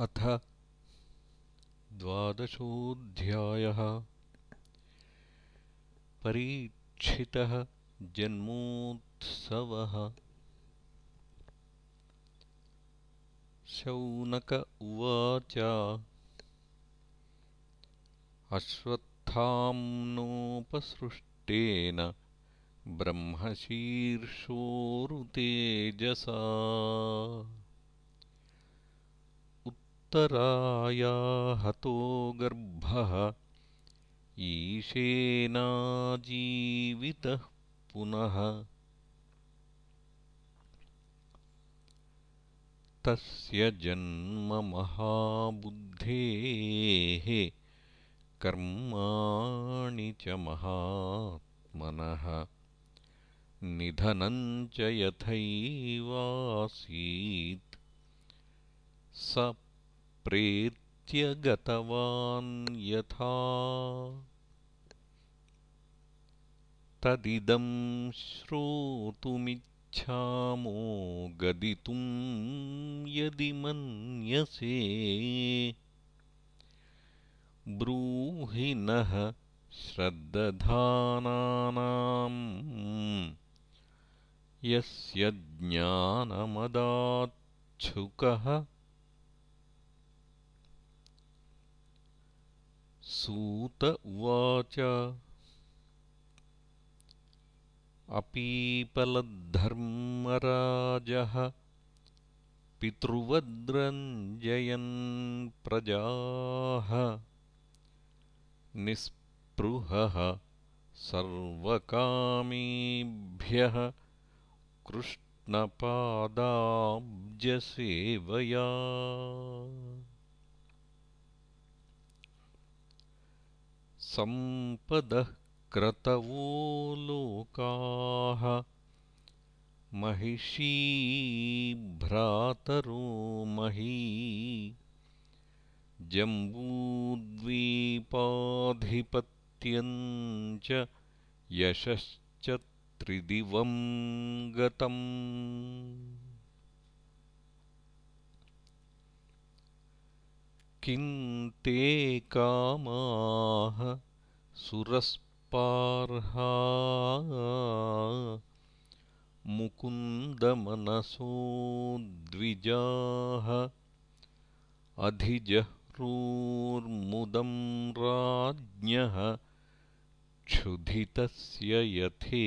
अथ द्वादशोऽध्यायः। परीक्षितः जन्मोत्सवः। शौनक उवाच अश्वत्थाम्नोपसृष्टेन ब्रह्मशीर्षोरुतेजसा हतो गर्भः। ईशेनाजीवितः पुनः। तस्य जन्ममहाबुद्धेः कर्माणि च महात्मनः। निधनं च यथैवासीत्। स प्रेत्यगतवान् यथा। तदिदं श्रोतुमिच्छामो गदितुं यदि मन्यसे। ब्रूहि नः श्रद्दधानानाम् यस्य ज्ञानमदाच्छुकः सूत उवाच। अपीपलद्धर्मराजः पितृवद्रञ्जयन् प्रजाः। निःस्पृहः सर्वकामेभ्यः कृष्णपादाब्जसेवया सम्पदः क्रतवो लोकाः महिषी भ्रातरो मही जम्बूद्वीपाधिपत्यं च यशश्च त्रिदिवं गतम् किं ते कामाः सुरस्पार्हा मुकुन्दमनसो द्विजाः अधिजह्रूर्मुदं राज्ञः क्षुधितस्य यथेतरे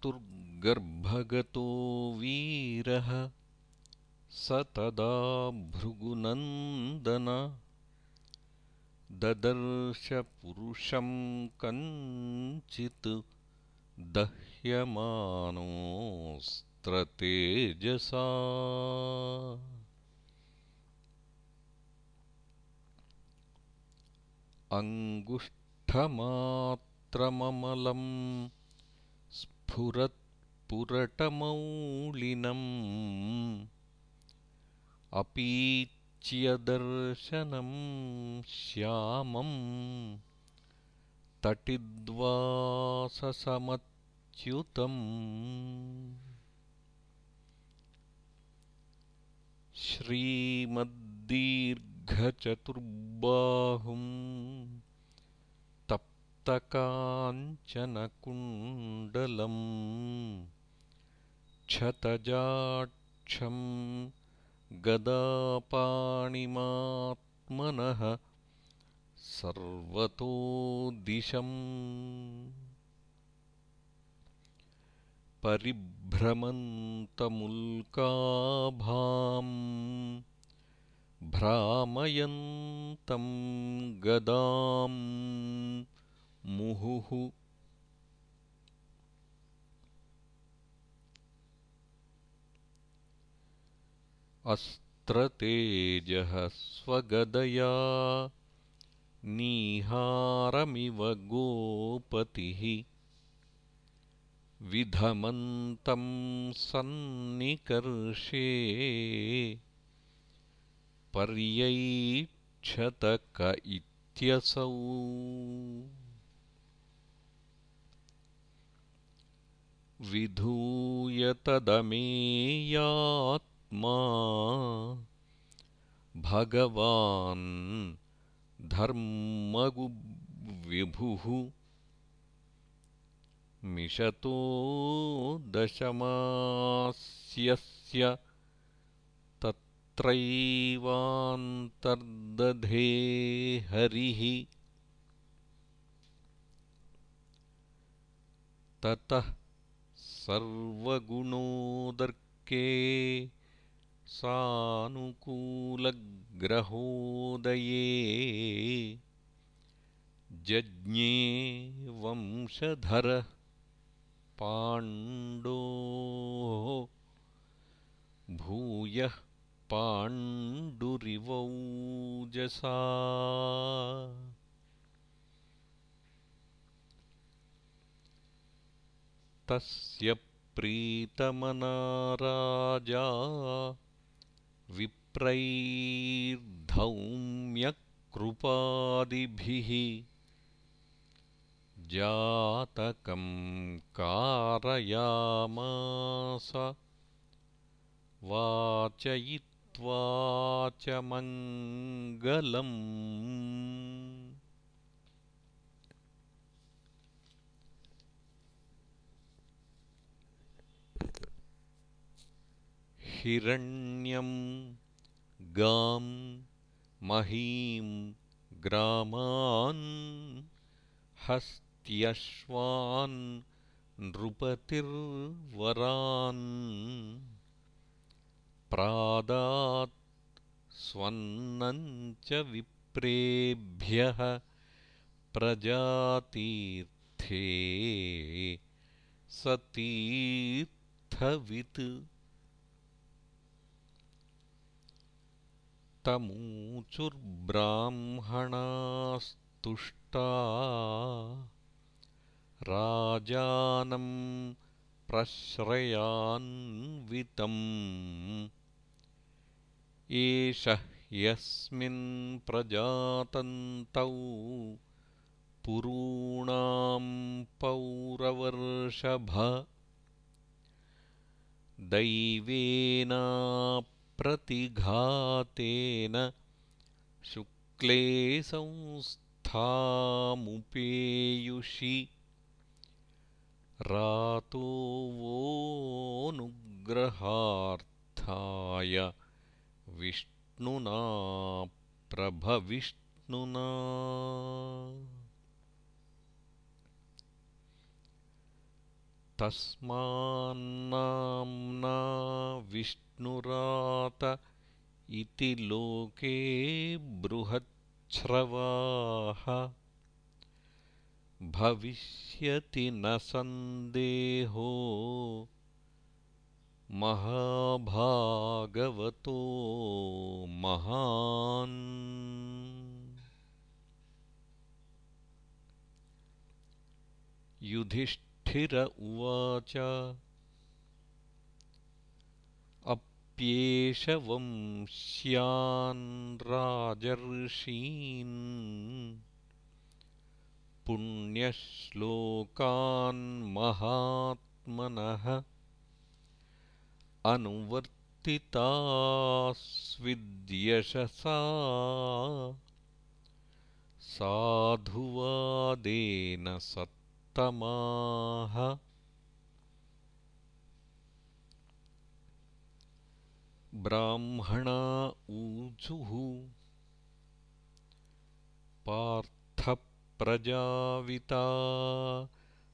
मातुर्गर्भगतो वीरः स तदा भृगुनन्दन। ददर्शपुरुषं कञ्चित् दह्यमानोऽस्त्रतेजसा। अङ्गुष्ठमात्रममलम् स्फुरत्पुरटमौलिनम् अपीच्यदर्शनं श्यामम् तटिद्वाससमच्युतम्। श्रीमद्दीर्घचतुर्बाहुम् काञ्चनकुण्डलम् क्षतजाक्षं गदापाणिमात्मनः सर्वतो दिशम्। परिभ्रमन्तमुल्काभाम् भ्रामयन्तं गदां मुहुः। अस्त्रतेजः स्वगदया नीहारमिव गोपतिः। विधमन्तं सन्निकर्षे पर्यैक्षत क इत्यसौ विधूयतदमेयात्मा भगवान् धर्मगुविभुः मिषतो दशमास्यस्य तत्रैवान्तर्दधे हरिः। ततः सर्वगुणोदर्के सानुकूलग्रहोदये जज्ञे वंशधरः पाण्डोः भूयः पाण्डुरिवौजसा तस्य प्रीतमना राजा विप्रैर्धौम्यकृपादिभिः जातकं कारयामास वाचयित्वा च मङ्गलम् हिरण्यं गां महीं ग्रामान् हस्त्यश्वान् नृपतिर्वरान् प्रादात् स्वन्नं च विप्रेभ्यः प्रजातीर्थे सतीर्थवित् तमूचुर्ब्राह्मणास्तुष्टा राजानं प्रश्रयान्वितम्। एष यस्मिन् प्रजातन्तौ पुरूणां पौरवर्षभ। दैवेना प्रतिघातेन शुक्ले संस्थामुपेयुषि। रातो वोऽनुग्रहार्थाय विष्णुना प्रभविष्णुना तस्मान्नाम्ना विष्णुरात इति लोके बृहच्छ्रवाः। भविष्यति न सन्देहो। महाभागवतो महान्। युधिष्ठ स्थिर उवाच। अप्येष वंश्यान् राजर्षीन् पुण्यश्लोकान् महात्मनः अनुवर्तितास्विद्यशसा। साधुवादेन सत् ब्राह्मणा ऊचुः पार्थप्रजाविता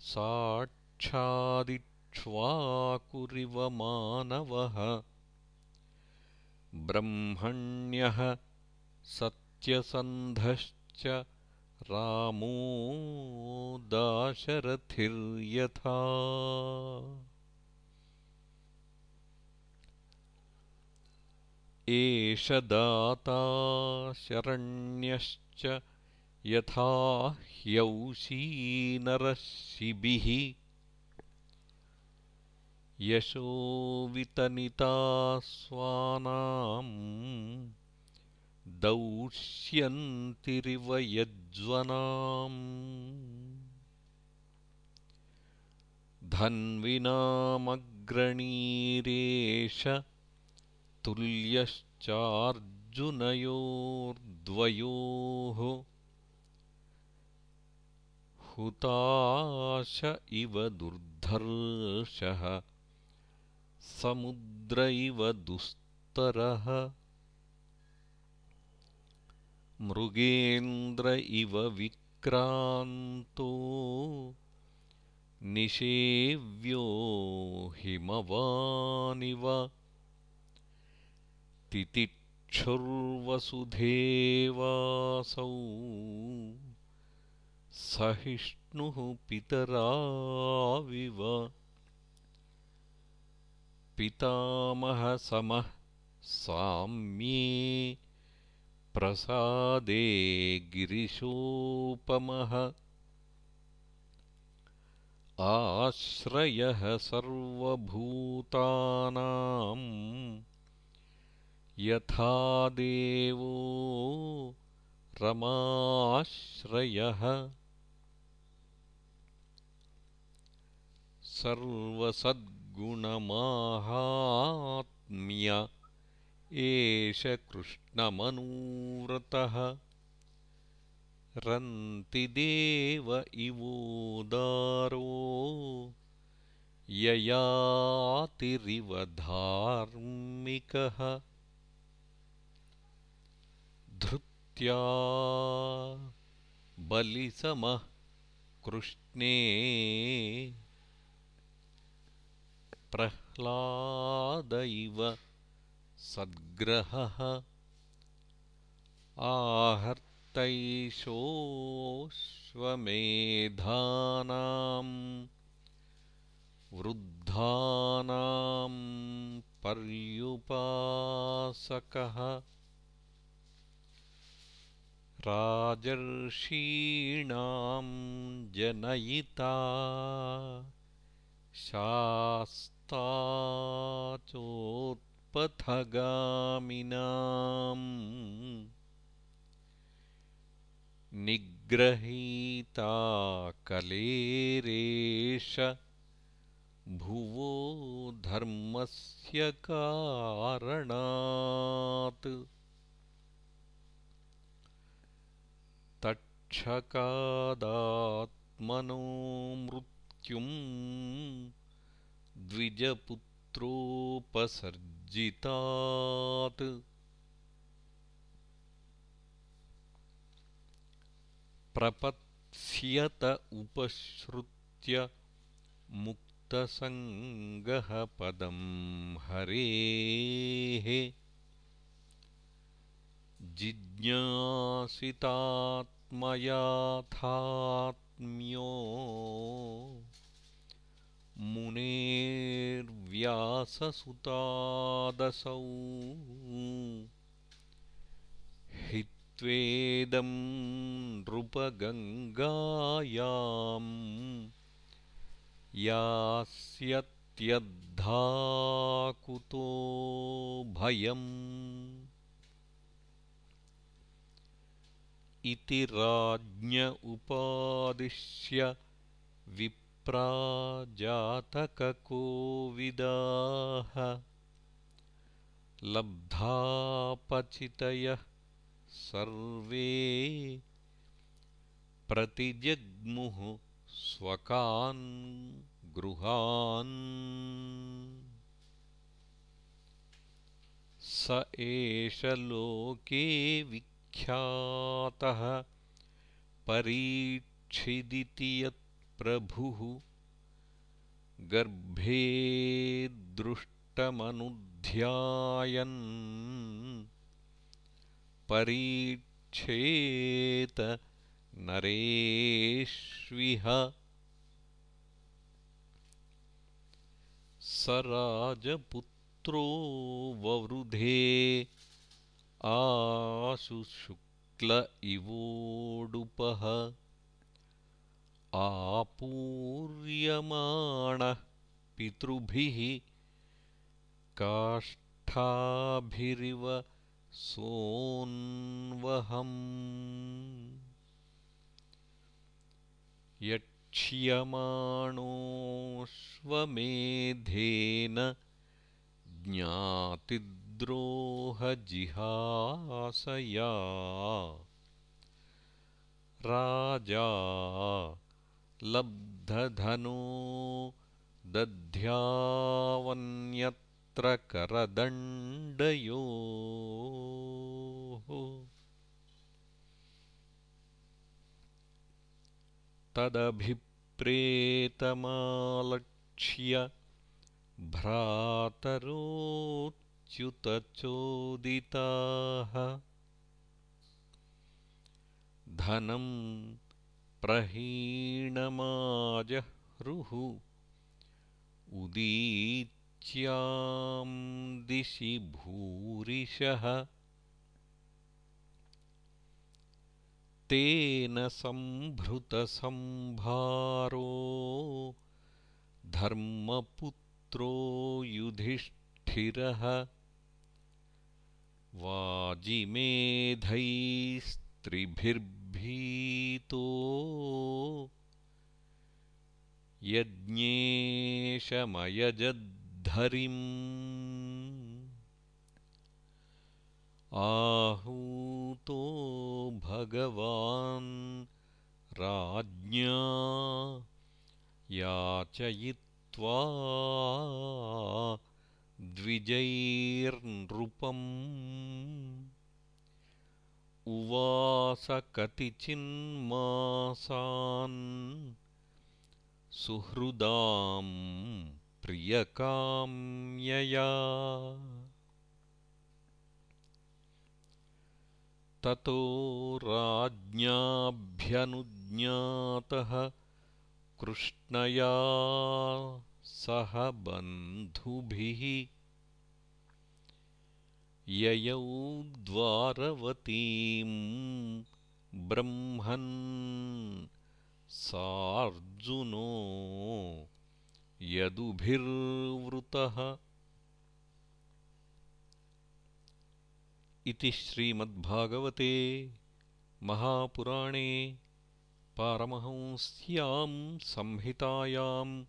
साक्षादिक्ष्वाकुरिव मानवः ब्रह्मण्यः सत्यसन्धश्च रामो दाशरथिर्यथा। एष दाता शरण्यश्च यथा ह्यौषीनरशिबिः यशोवितनिता स्वानाम् दौष्यन्तिरिव यज्वनाम् धन्विनामग्रणीरेष तुल्यश्चार्जुनयोर्द्वयोः। हुताश इव दुर्धर्षः समुद्र इव दुस्तरः मृगेन्द्र इव विक्रान्तो। निषेव्यो हिमवानिव। तितिक्षुर्वसुधेवासौ। सहिष्णुः पितराविव। पितामहसमः साम्ये प्रसादे गिरिशोपमः। आश्रयः सर्वभूतानाम् यथा देवो रमाश्रयः। सर्वसद्गुणमाहात्म्य एष कृष्णमनूव्रतः रन्तिदेव इवोदारो। ययातिरिव धार्मिकः। धृत्या बलिसमः कृष्णे। प्रह्लाद इव सद्ग्रहः आहर्तैषोऽश्वमेधानाम् वृद्धानां पर्युपासकः। राजर्षीणां जनयिता शास्ताचोत्पथगामिनाम् निग्रहीता कलेरेश भुवो धर्मस्य कारणात्। तक्षकादात्मनो मृत्युम् द्विजपुत्रोपसर्जितात् प्रपत्स्यत उपश्रुत्य मुक्तसङ्गः पदं हरेः। जिज्ञासितात्मयाथात्म्यो मुनेर्व्याससुतादसौ हित्वेदं नृपगङ्गायाम् यास्यत्यद्धा कुतो भयम्। इति राज्ञ उपादिश्य विप्राजातककोविदाः लब्धापचितयः सर्वे प्रतिजग्मुः स्वकान् गृहान्। स एष लोके विख्यातः परीक्षिदिति यत्प्रभुः गर्भे दृष्टमनुध्यायन् परीक्षेत नरेष्विह स राजपुत्रो ववृधे आशुशुक्ल इवोडुपः आपूर्यमाणः पितृभिः काष्ठाभिरिव सोऽन्वहम् यक्ष्यमाणोऽश्वमेधेन ज्ञातिद्रोहजिहासया राजा लब्धधनो दध्यावन्यत्र करदण्डयोः। तदभिप्रेतमालक्ष्य भ्रातरोऽच्युतचोदिताः धनं प्रहीणमाजह्रुः उदीच्यां दिशि भूरिशः तेन सम्भृतसम्भारो धर्मपुत्रो युधिष्ठिरः वाजिमेधैस्त्रिभिर्भीतो यज्ञेशमयजद्धरिम्। आहूतो भगवान् राज्ञा याचयित्वा द्विजैर्नृपम् उवास कतिचिन्मासान् सुहृदां प्रियकाम्यया। ततो राज्ञाभ्यनुज्ञातः कृष्णया सह बन्धुभिः ययौ द्वारवतीं ब्रह्मन् सार्जुनो यदुभिर्वृतः। इति श्रीमद्भागवते महापुराणे पारमहंस्यां संहितायां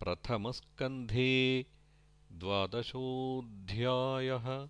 प्रथमस्कन्धे द्वादशोऽध्यायः